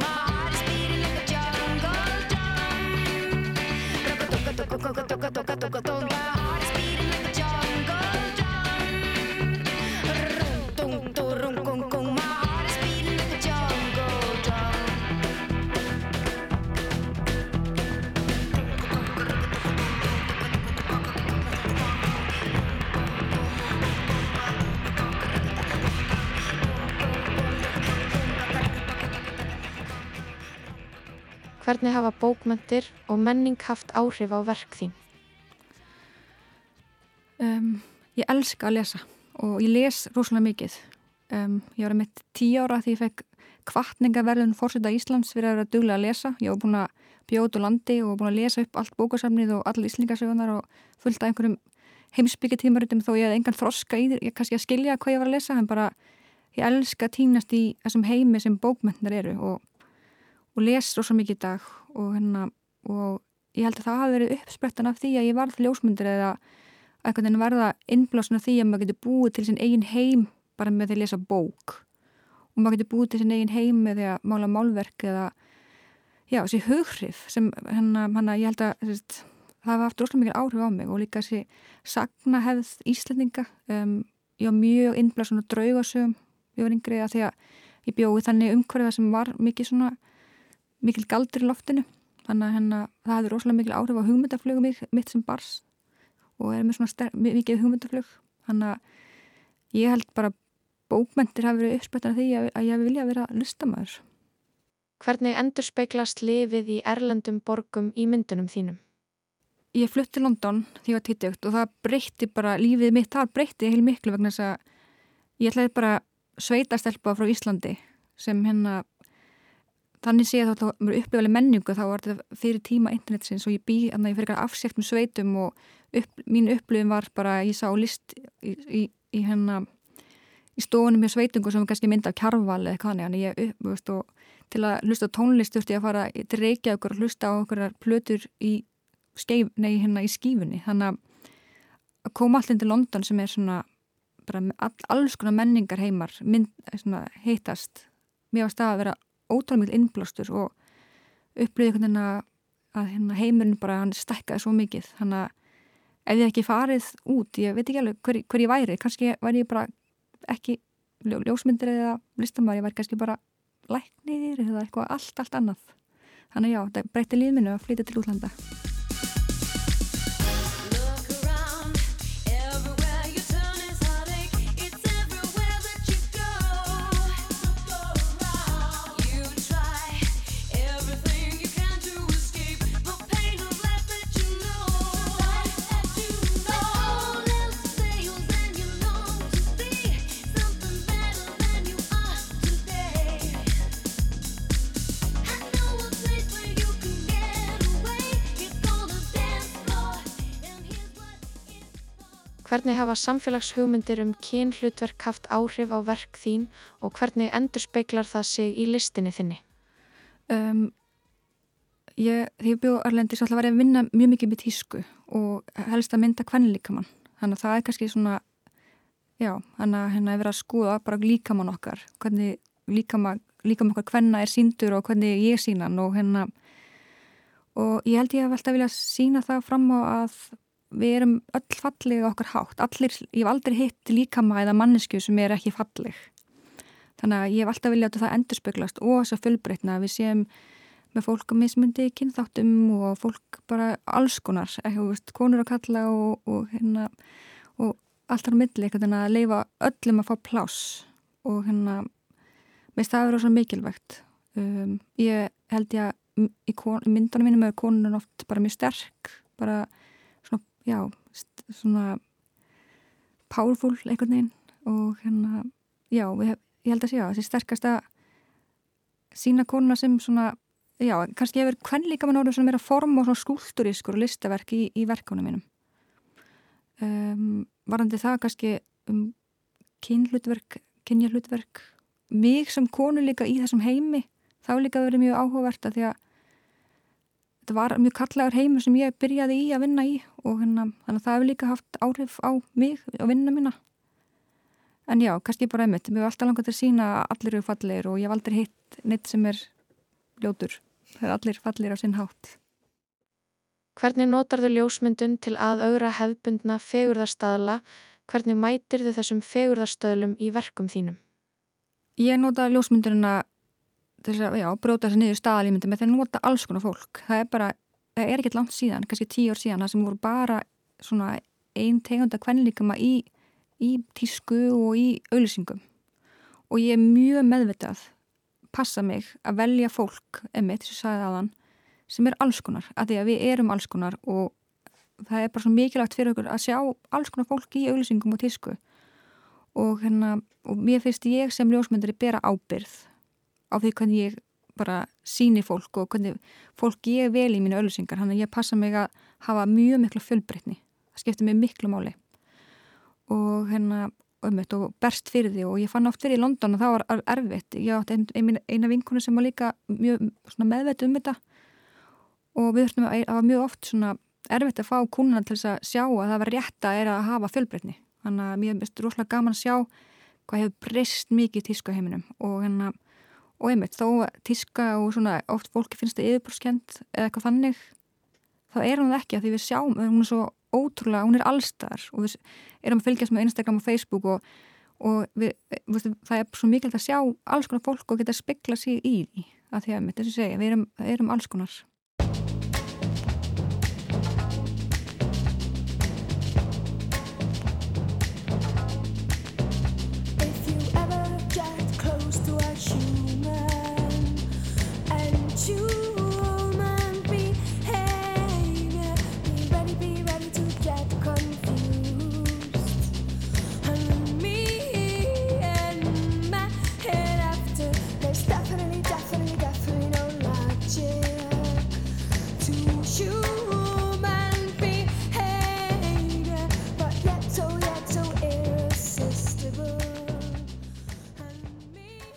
Hvernig hafa bókmyndir og menning haft áhrif á verk þín? Um, ég elska að lesa og ég les rosalega mikið. Um, ég var með tíu ára því ég fekk kvartningaverðun fórseta Íslands fyrir að vera duglega að lesa. Ég var búin að bjóða á landi og búin að lesa upp allt bókasamnið og allir íslingasögunar og fullt af einhverjum heimsbyggjartímarutum þó ég hef engan þroska í þér, ég kannski að skilja hvað ég var að lesa, en bara ég elska að týnast í þessum heimi sem bókmyndnar eru og, og les rosa mikið í dag og, hérna, og ég held að það hafi verið uppsprettan af því að ég varð ljósmyndir eða eitthvað en verða innblásna því að maður getur búið til sin eigin heim bara með því að lesa bók. Og maður getur búið til sin eigin heim með því að mála málverk eða já, þessi hughrif sem hérna, hérna ég held að sérst, það hafa haft rosalega mikil áhrif á mig og líka þessi sagna hefð Íslandinga um, ég var mjög innblað svona draugasögum ég var yngri að því að ég bjóði þannig umhverfiða sem var mikil svona mikil galdur í loftinu þannig að hérna, það hefði rosalega mikil áhrif á hugmyndaflögu mitt sem bars og er með svona mikið hugmyndaflög þannig að ég held bara bókmentir hafi verið uppspöttan af því að, að ég vilja vera listamæður Hvernig endur speiklast lifið í erlendum borgum í myndunum þínum? Ég flutti London því ég var títugt og það breytti bara, lífið mitt þar breytti heil miklu vegna þess að ég ætlaði bara sveitastelpa frá Íslandi sem hérna þannig sé að þá mér upplifaði menningu þá var þetta fyrir tíma internetsins og ég bý að ég fyrir eitthvað afsekt með sveitum og upp, mín upplifin var bara ég sá list í, í, í hérna í stofunum með sveitungu sem kannski mynda af kjarval eða eitthvað þannig ég upp, veist, til að hlusta tónlist þurfti ég að fara til Reykjavík og hlusta á okkur plötur í, skeif, nei, hérna, í skífunni. Þannig að koma allir til London sem er svona all, alls konar menningar heimar mynd, svona, heitast mér var stað að vera ótrúlega mikil innblástur og upplýði einhvern veginn að, að hérna, heimurinn bara hann stekkaði svo mikið þannig að ef ég ekki farið út, ég veit ekki alveg hver, hver ég væri, kannski væri ég bara ekki ljósmyndir eða listamæri, ég væri kannski bara læknir eða eitthvað allt, allt annað. Þannig já, þetta breytti lífminu að flytja til útlanda. Hvernig hafa samfélagshugmyndir um kynhlutverk haft áhrif á verk þín og hvernig endur speiklar það sig í listinni þinni? Um, ég, þegar ég bjóð Arlendi svo að vera að vinna mjög mikið með tísku og helst að mynda hvernig líkamann. Þannig að það er kannski svona, já, þannig að hérna er verið að skoða bara líkamann okkar, hvernig líkamann, líkamann okkar hvenna er síndur og hvernig ég sína hann og hérna og ég held ég að velta að vilja sína það fram á að við erum öll falleg okkar hátt, allir, ég hef aldrei hitt líkama eða mannesku sem er ekki falleg. Þannig að ég hef alltaf viljað að það endurspeglast og þess að fullbreytna við séum með fólk að mismundi kynþáttum og fólk bara alls konar, ekki, veist, konur að kalla og, og hérna og allt þar á milli, þannig að leifa öllum að fá plás og hérna með það eru svo mikilvægt. Um, ég held ég að í, í myndunum mínum er konun oft bara mjög sterk bara já, svona powerful einhvern veginn og hérna, já, ég, ég held að sé á þessi sterkasta sína konuna sem svona, já, kannski hefur hvern líka mann orðið svona meira form og svona skúlturískur og listaverk í, í verkunum mínum. Um, varandi það kannski um kynhlutverk, kynjarhlutverk mig sem konu líka í þessum heimi þá líka verið mjög áhugavert að því að þetta var mjög kallagur heimur sem ég byrjaði í að vinna í og hérna, þannig að það hefur líka haft áhrif á mig og vinnuna mína. En já, kannski bara einmitt mér hefur alltaf langað til að sína að allir eru fallir og ég hef aldrei hitt neitt sem er ljótur, það er allir fallir á sinn hátt. Hvernig notar þau ljósmyndun til að augra hefbundna fegurðarstaðla? Hvernig mætir þau þessum fegurðarstöðlum í verkum þínum? Ég nota ljósmyndunina þess að, já, bróta þessi niður staðalímyndi með að nota alls konar fólk. Það er bara, það er ekkert langt síðan, kannski tíu ár síðan, það sem voru bara svona einn tegunda kvenlíkama í, í tísku og í auðlýsingum. Og ég er mjög meðvitað, passa mig að velja fólk, emitt, sem sagði aðan, sem er alls konar, af því að við erum alls konar og það er bara svo mikilvægt fyrir okkur að sjá alls konar fólk í auglýsingum og tísku og hérna, og mér finnst ég sem ljósmyndari bera ábyrð á því hvernig ég bara síni fólk og hvernig fólk ég vel í mínu auglýsingar, hann að ég passa mig að hafa mjög miklu fullbreytni það skiptir mig miklu máli. Og hérna ömmut og berst fyrir því. Og ég fann oft fyrir í London og það var erfitt. Ég átti ein, eina vinkonu sem var líka mjög meðveit um þetta. Og við þurftum að var mjög oft svona erfitt að fá kúnuna til að sjá að það var rétt að er að hafa fjölbreytni. Þannig að mér finnst rosalega gaman að sjá hvað hefur breyst mikið í tíska heiminum og hérna og einmitt þó tíska og svona oft fólki finnst það yfirbúrskend eða eitthvað þannig þá er hún það ekki að því við sjáum hún er svo ótrúlega, hún er allstar og við erum að fylgjast með Instagram og Facebook og, og við, við, það er svo mikilvægt að sjá alls konar fólk og geta að spekla sig í því að því að, þess að segja, við erum, erum alls konar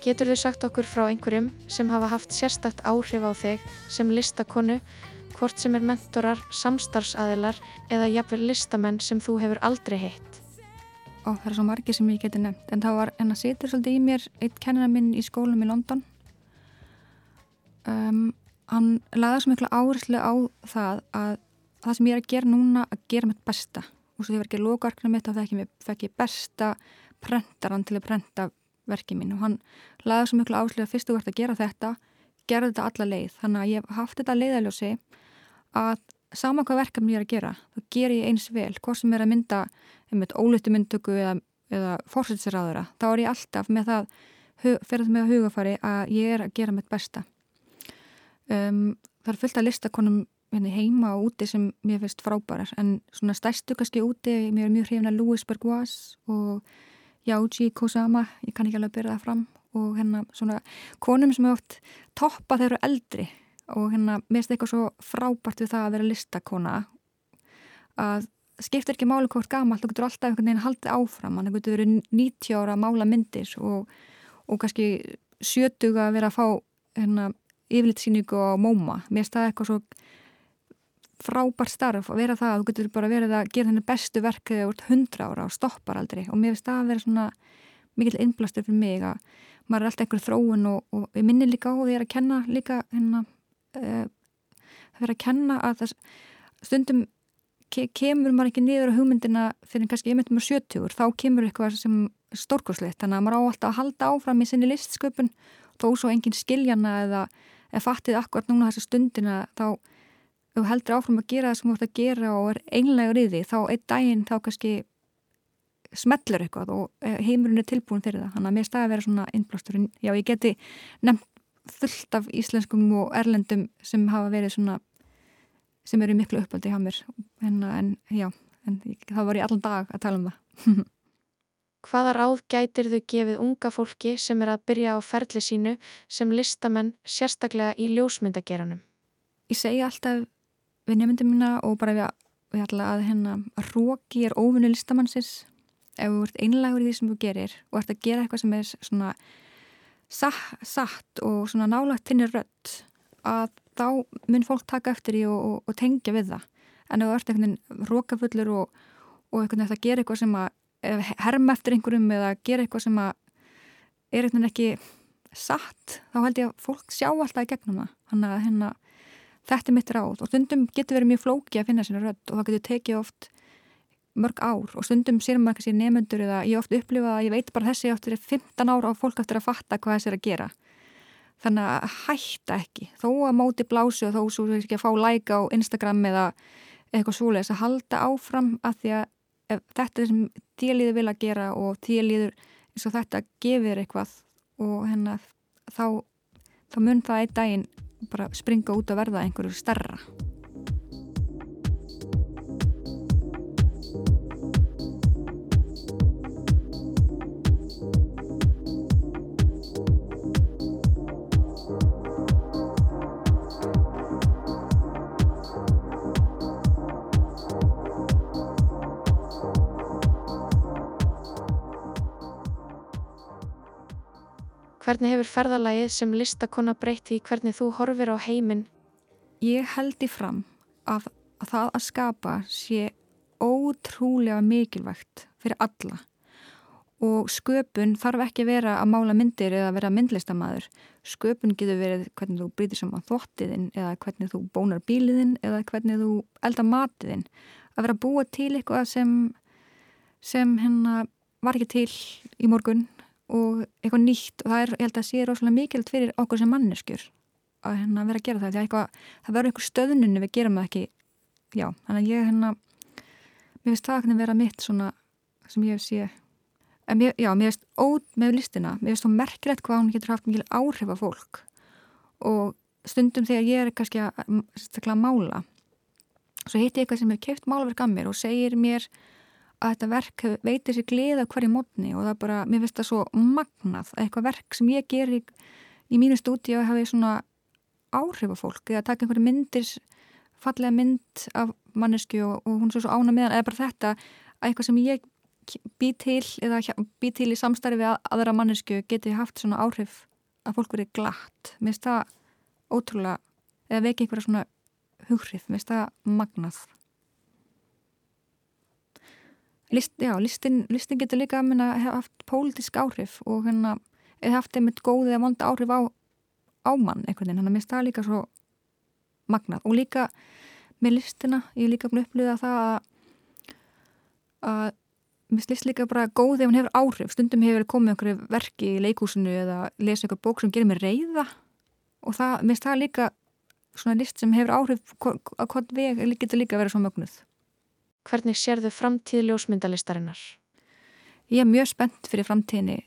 Getur þið sagt okkur frá einhverjum sem hafa haft sérstakt áhrif á þig sem listakonu, hvort sem er mentorar, samstarfsaðilar eða jafnvel listamenn sem þú hefur aldrei heitt? Og það er svo margi sem ég geti nefnt, en það var en að setja svolítið í mér eitt kennina minn í skólum í London. Um, hann laði svo miklu áherslu á það að það sem ég er að gera núna að gera mitt besta og svo þegar ég var að loka arkna mitt þá fekk ég besta prentaran til að prenta verkið mín. Og hann laði svo miklu áslið að fyrst þú ert að gera þetta gerði þetta alla leið, þannig að ég hef haft þetta leiðaljósi að sama hvað verkefni ég er að gera, þá ger ég eins vel. Hvort sem er að mynda ólötu myndtöku eða, eða fórsætsraðura, þá er ég alltaf með það fyrir það með að hugafari að ég er að gera mitt besta. Um, það er fullt að lista konum hérna, heima og úti sem mér finnst frábærar en svona stærstu kannski úti mér er mjög hrifin að Louis Bourgois og Jáji Kosama, ég kann ekki alveg að byrja það fram. Og hérna svona konum sem er oft toppa þegar eru eldri. Og hérna mér finnst eitthvað svo frábært við það að vera listakona að skiptir ekki máli hvort gamalt, þú getur alltaf einhvern veginn haldið áfram, þannig að þú getur verið 90 ára að mála myndir og, og kannski 70 að vera að fá hérna, yfirlitsýningu á móma, mér finnst það eitthvað svo frábært starf að vera það að þú getur bara verið að gera þenni bestu verk þegar þú ert hundra ára og stoppar aldrei. Og mér finnst það að vera svona mikil innblastur fyrir mig að maður er alltaf einhver þróun og, og ég minni líka á því að að kenna líka hérna, uh, það er að kenna að það stundum ke kemur maður ekki niður á hugmyndina fyrir kannski ég myndum á 70 þá kemur eitthvað sem stórkurslegt þannig að maður á alltaf að halda áfram í sinni listsköpun þó svo engin skiljana eða, eða fattið akkurat núna þessa stundina þá þú heldur áfram að gera það sem þú ert að gera og er einlegur í því, þá einn daginn þá kannski smellur eitthvað og eh, heimurinn er tilbúin fyrir það. Þannig að mér staði að vera svona innblásturinn. Já, ég geti nefnt fullt af íslenskum og erlendum sem hafa verið svona, sem eru miklu uppaldi hjá mér. En, en já, en það var ég allan dag að tala um það. Hvaða ráð gætir þau gefið unga fólki sem er að byrja á ferli sínu sem listamenn sérstaklega í ljósmyndageranum? Ég segi alltaf við nefndum mína og bara við, við ætla að hérna að róki er óvinni listamannsins. Ef þú ert einlagur í því sem þú gerir og ert að gera eitthvað sem er svona satt, satt og svona nálagt þinni rött að þá mun fólk taka eftir því og, og, og tengja við það. En ef þú ert eitthvað rókafullur og, og eitthvað að gera eitthvað sem að herma eftir einhverjum eða gera eitthvað sem að er eitthvað ekki satt þá held ég að fólk sjá alltaf í gegnum það. Þannig að hérna þetta er mitt ráð og stundum getur verið mjög flóki að finna sína rödd og það getur tekið oft mörg ár og stundum sér maður kannski nefnendur eða ég ofta upplifa að ég veit bara þessi ofta er 15 ár á fólk eftir að fatta hvað þessi er að gera. Þannig að hætta ekki. Þó að móti blásu og þó svo ekki að fá like á Instagram eða eitthvað svoleiðis að halda áfram að því að þetta er sem tíliður vil að gera og tíliður eins og þetta gefir eitthvað og hennar þá, þá mun það einn daginn bara springa út að verða einhverju starra Hvernig hefur ferðalagið sem listakonna breytt því hvernig þú horfir á heiminn? Ég held í fram að, að það að skapa sé ótrúlega mikilvægt fyrir alla og sköpun þarf ekki vera að mála myndir eða vera myndlistamæður. Sköpun getur verið hvernig þú brýtir saman þvottiðinn eða hvernig þú bónar bíliðinn eða hvernig þú eldar matiðinn. Að vera að búa til eitthvað sem, sem hérna var ekki til í morgun og eitthvað nýtt og það er, ég held að sé rosalega mikilvægt fyrir okkur sem manneskjur að hérna vera að gera það. Eitthvað, það verður einhver stöðnunni við gerum það ekki. Já, þannig að ég hérna, mér finnst það að vera mitt svona sem ég hef en mér, já, mér veist ód með listina, mér veist þá merkilegt hvað hún getur haft mikil áhrif af fólk og stundum þegar ég er kannski að, að mála svo heiti ég eitthvað sem hefur keift málaverk að mér og segir mér að þetta verk veitir sér gleða hverju mótni og það bara, mér finnst það svo magnað að eitthvað verk sem ég ger í, í mínu stúdíu hafi svona áhrif af fólk. Eða taka einhverju myndir fallega mynd af mannesku og, og hún er svo ána meðan eða bara þetta að eitthvað sem ég bý til eða bý til í samstarfi við aðra mannesku geti haft svona áhrif að fólk verið glatt. Mér finnst það ótrúlega eða veki einhverja svona hugrif mér finnst það magnað List, já, listin, listin getur líka að haft pólitísk áhrif og hérna eða haft einmitt góðið að vonda áhrif á ámann einhvern veginn, hann að mista það líka svo magnað. Og líka með listina, ég er líka upplýðið að það að, að mér slýst líka bara góð ef hann hefur áhrif. Stundum hefur komið einhverju verki í leikúsinu eða lesa einhver bók sem gerir mig reyða og það, slýst það líka svona list sem hefur áhrif á hvort veg getur líka að vera svo mögnuð Hvernig sér þau framtíð ljósmyndalistarinnar? Ég er mjög spennt fyrir framtíðinni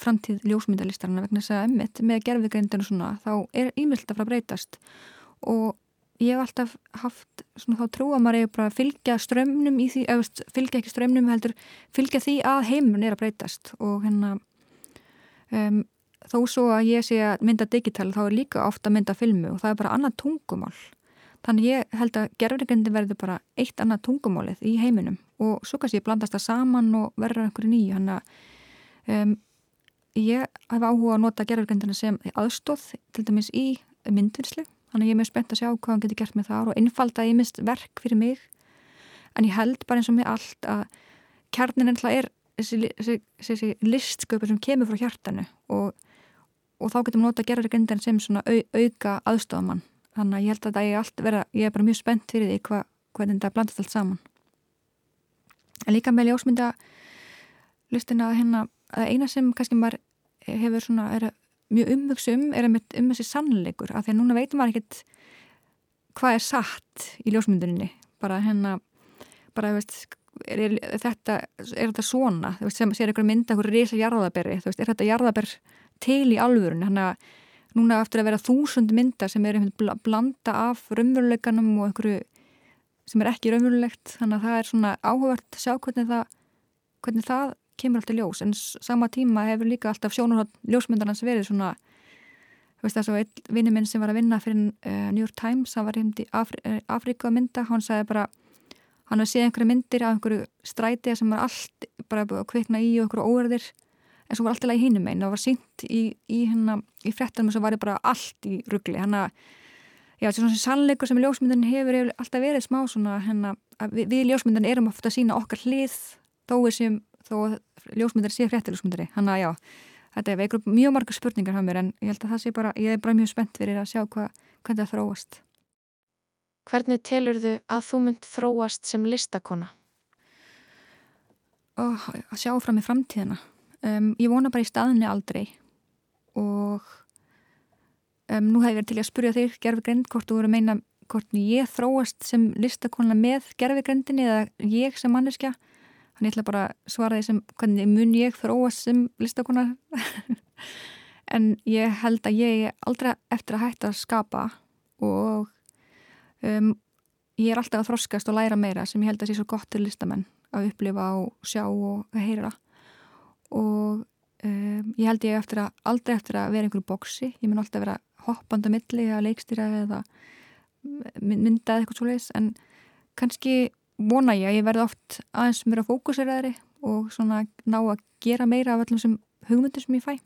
framtíð ljósmyndalistarinnar vegna þess að emmitt með gerfiðgrindinu svona þá er ímynd að fara að breytast. Og ég hef alltaf haft svona þá trú að maður er bara að fylgja strömmnum í því, eða fylgja ekki strömmnum heldur, fylgja því að heimun er að breytast. Og hérna um, þó svo að ég sé að mynda digital þá er líka ofta að mynda filmu og það er bara annað tungumál þannig ég held að gerðurleikendi verður bara eitt annað tungumálið í heiminum. Og svo kannski blandast það saman og verður einhverju nýju, hann að um, ég hef áhuga að nota gerðurleikendina sem aðstóð til dæmis í myndvinslu þannig ég er mjög spennt að sjá hvað hann getur gert með það og innfalda ég mist verk fyrir mig. En ég held bara eins og með allt að kjarnin ennþá er þessi, þessi, þessi listsköpur sem kemur frá hjartanu. Og, og þá getum við nota að gera regendin sem svona au, auka aðstofamann þannig að ég held að það er allt vera ég er bara mjög spennt fyrir því hvað, hvernig þetta blandast allt saman. En líka með ljósmynda listina að hérna að eina sem kannski maður hefur svona er að mjög umvöksum er um, um þessi sannleikur. Af því að núna veitum maður ekkert hvað er satt í ljósmynduninni. Bara hennar bara veist, er, er, þetta, er þetta svona? Veist, sem sér einhverja mynda einhverju reysa jarðaberi veist, er þetta jarðaber til í alvörun þannig að núna eftir að vera þúsund mynda sem er blanda af raunveruleikanum og einhverju sem er ekki raunverulegt. Þannig að það er svona áhugavert að sjá hvernig það, hvernig það kemur alltaf ljós. En sama tíma hefur líka alltaf sjónurhótt ljósmyndarnas verið svona þú veist það svo einn vinni minn sem var að vinna fyrir uh, New York Times, hann var hindi Afri uh, Afrika mynda, hann sagði bara hann hafði séð einhverju myndir af einhverju stræti sem var allt bara að kveikna í og einhverju óverðir en svo var alltaf í hinnum einn, það var sínt í, í, hérna, í frettanum og svo var það bara allt í ruggli, hann að já, er svona sannleikur sem ljósmyndan hefur, alltaf verið smá svona, hérna, við, við ljósmyndan erum ofta að sína okkar hlið þó við sem þó ljósmyndari sé fréttiljósmyndari. Hann að já, þetta er veikur mjög marga spurningar hann mér en ég held að það sé bara ég er bara mjög spennt fyrir að sjá hva, hvernig það þróast. Hvernig telur þau að þú mynd þróast sem listakona? Ó, að sjá fram í framtíðina um, ég vona bara í staðinni aldrei. Og um, nú hef ég verið til að spurja þig gerfigrind hvort þú voru að meina hvort ég þróast sem listakona með gerfigrindinni eða ég sem manneskja. Þannig ég ætla bara að svara því sem hvernig mun ég þróast sem listakonar en ég held að ég er aldrei eftir að hætta að skapa og um, ég er alltaf að þroskast og læra meira sem ég held að sé svo gott til listamenn að upplifa og sjá og að heyra og um, ég held ég eftir að aldrei eftir að vera einhverju bóksi, ég mun alltaf vera hoppanda milli eða leikstýra eða myndað eitthvað svo leiðis en kannski vona ég að ég verði oft aðeins mér að fókuseraðri og svona ná að gera meira af öllum sem hugmyndir sem ég fæ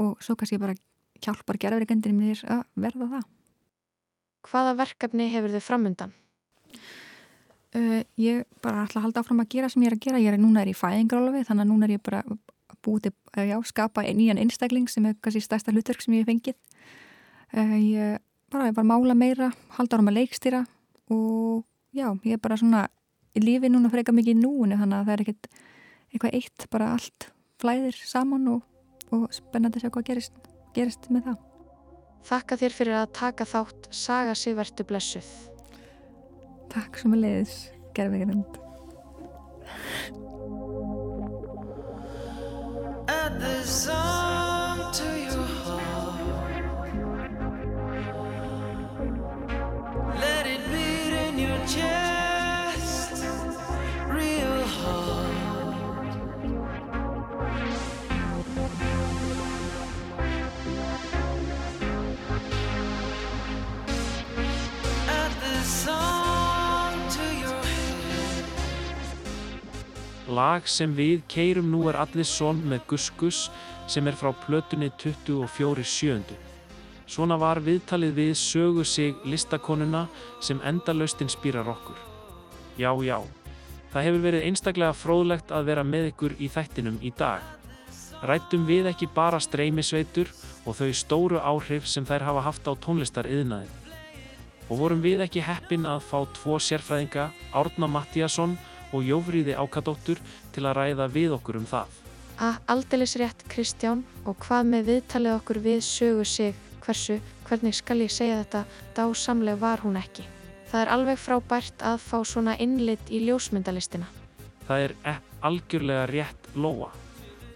og svo kannski bara hjálpar gerðverkendinni mér að verða það. Hvaða verkefni hefur þið framundan? Uh, ég bara ætla að halda áfram að gera sem ég er að gera. Ég er núna er í fæðingrálofi þannig að núna er ég bara búið að já, skapa nýjan einstakling sem er kannski stærsta hlutverk sem ég hef fengið. Uh, ég bara, ég bara mála meira, halda áfram að leikstýra og já, ég er bara svona í lífi núna freka mikið í núinu þannig að það er ekkert eitthvað eitt, bara allt flæðir saman og, og spennandi að sjá hvað gerist, gerist með það. Þakka þér fyrir að taka þátt Saga Sigvertu blessuð. Takk sem að leiðis, gerðveginand. Lag sem við keirum nú er allir son með Gus Gus sem er frá plötunni 24 sjöundu. Svona var viðtalið við sögu sig listakonuna sem endalaust inspírar okkur. Já, já. Það hefur verið einstaklega fróðlegt að vera með ykkur í þættinum í dag. Rættum við ekki bara streymisveitur og þau stóru áhrif sem þær hafa haft á tónlistariðnaðin. Og vorum við ekki heppin að fá tvo sérfræðinga, Árna Mattíasson og Jófríði Ákadóttur til að ræða við okkur um það. Að aldeilis rétt Kristján og hvað með viðtalið okkur við sögu sig hversu, hvernig skal ég segja þetta, dásamleg var hún ekki. Það er alveg frábært að fá svona innlit í ljósmyndalistina. Það er epp algjörlega rétt lóa.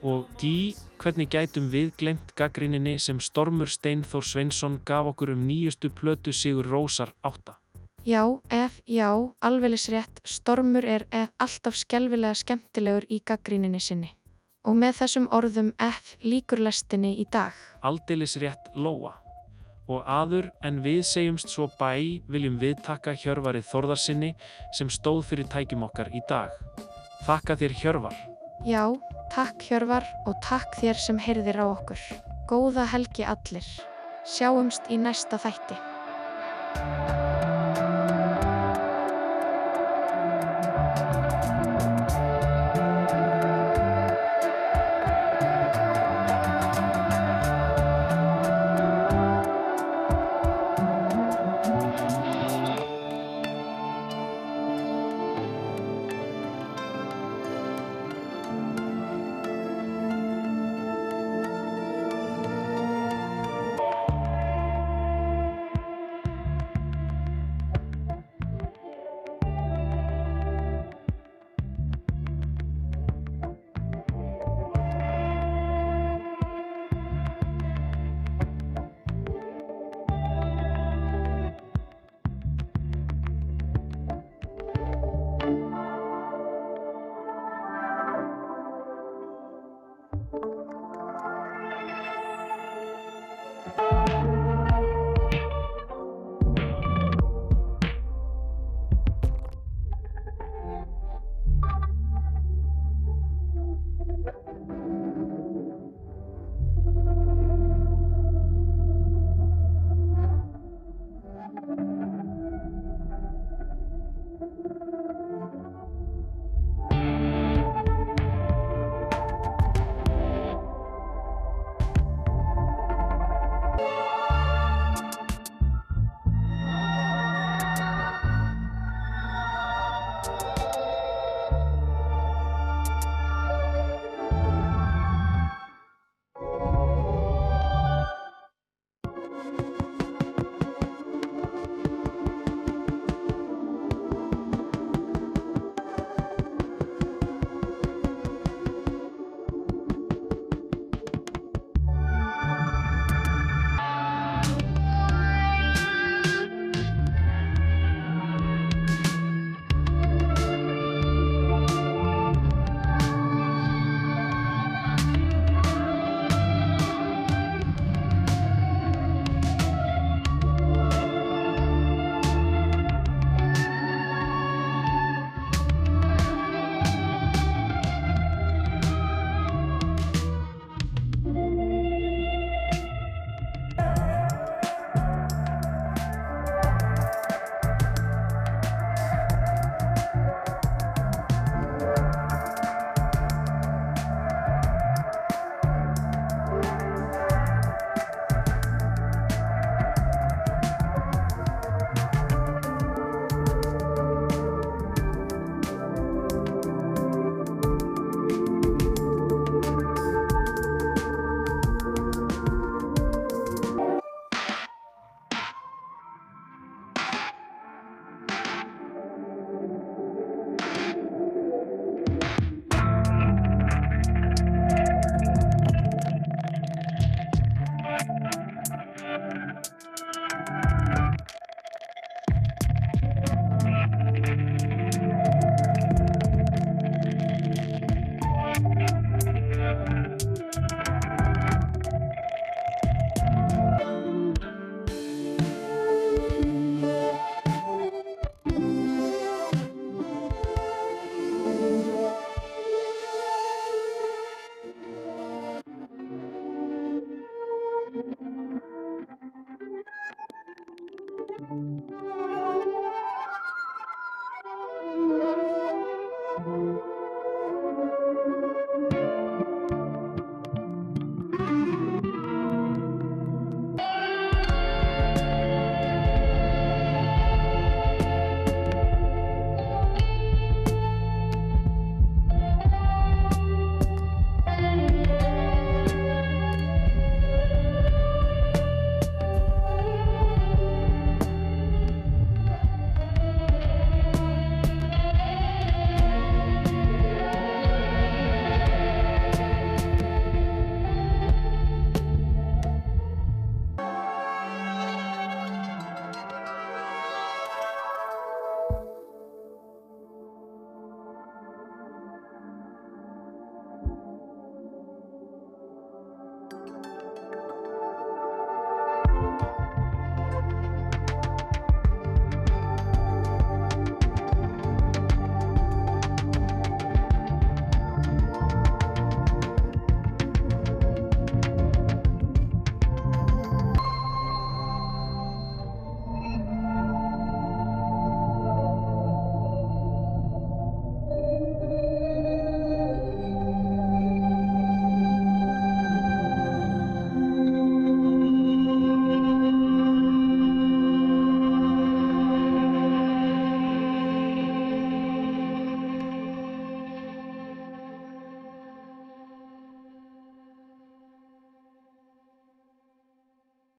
Og tí, hvernig gætum við glemt gaggrinninni sem Stormur Steinþór Sveinsson gaf okkur um nýjustu plötu Sigur Rósar 8. Já, ef, já, alveglis rétt, Stormur er ef alltaf skelvilega skemmtilegur í gaggríninni sinni. Og með þessum orðum ef líkur lestinni í dag. Aldeilis rétt lóa. Og aður en við segjumst svo bæ viljum við takka Hjörvarið Þórðarsinni sem stóð fyrir tækjum okkar í dag. Þakka þér Hjörvar. Já, takk Hjörvar og takk þér sem heyrðir á okkur. Góða helgi allir. Sjáumst í næsta þætti.